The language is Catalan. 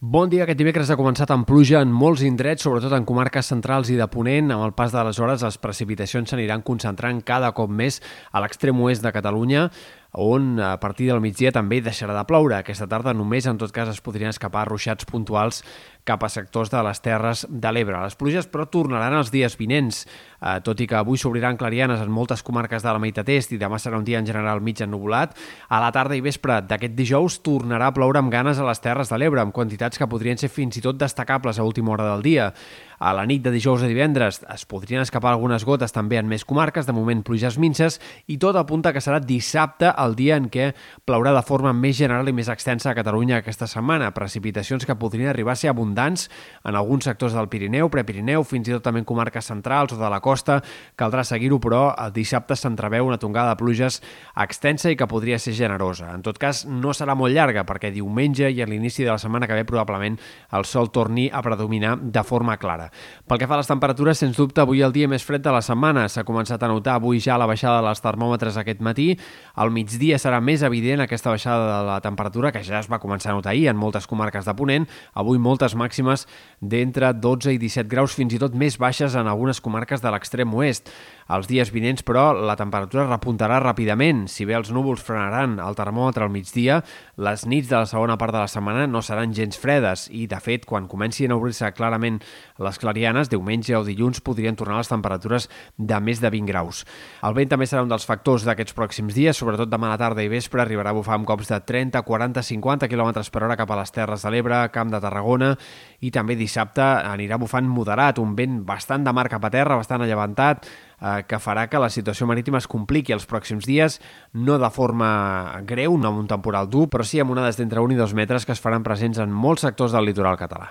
Bon dia. Aquest dimecres ha començat amb pluja en molts indrets, sobretot en comarques centrals i de Ponent. Amb el pas de les hores, les precipitacions s'aniran concentrant cada cop més a l'extrem oest de Catalunya, on a partir del migdia també deixarà de ploure. Aquesta tarda només, en tot cas, es podrien escapar ruixats puntuals cap a sectors de les Terres de l'Ebre. Les pluges, però, tornaran els dies vinents, eh, tot i que avui s'obriran clarianes en moltes comarques de la meitat est i demà serà un dia en general mig ennubulat. A la tarda i vespre d'aquest dijous tornarà a ploure amb ganes a les Terres de l'Ebre, amb quantitats que podrien ser fins i tot destacables a última hora del dia. A la nit de dijous a divendres es podrien escapar algunes gotes també en més comarques, de moment pluges minces, i tot apunta que serà dissabte el dia en què plourà de forma més general i més extensa a Catalunya aquesta setmana. Precipitacions que podrien arribar a ser abundants en alguns sectors del Pirineu, Prepirineu, fins i tot també en comarques centrals o de la costa. Caldrà seguir-ho, però el dissabte s'entreveu una tongada de pluges extensa i que podria ser generosa. En tot cas, no serà molt llarga, perquè diumenge i a l'inici de la setmana que ve probablement el sol torni a predominar de forma clara. Pel que fa a les temperatures, sens dubte, avui el dia més fred de la setmana. S'ha començat a notar avui ja la baixada dels termòmetres aquest matí. Al migdia serà més evident aquesta baixada de la temperatura, que ja es va començar a notar ahir en moltes comarques de Ponent. Avui moltes màximes d'entre 12 i 17 graus, fins i tot més baixes en algunes comarques de l'extrem oest. Els dies vinents, però, la temperatura repuntarà ràpidament. Si bé els núvols frenaran el termòmetre al migdia, les nits de la segona part de la setmana no seran gens fredes i, de fet, quan comencin a obrir-se clarament les clarianes, diumenge o dilluns podrien tornar les temperatures de més de 20 graus. El vent també serà un dels factors d'aquests pròxims dies, sobretot demà a la tarda i vespre arribarà a bufar amb cops de 30, 40, 50 km per hora cap a les Terres de l'Ebre, Camp de Tarragona i també dissabte anirà bufant moderat, un vent bastant de mar cap a terra, bastant allevantat, eh, que farà que la situació marítima es compliqui els pròxims dies, no de forma greu, no amb un temporal dur, però sí amb onades d'entre 1 i 2 metres que es faran presents en molts sectors del litoral català.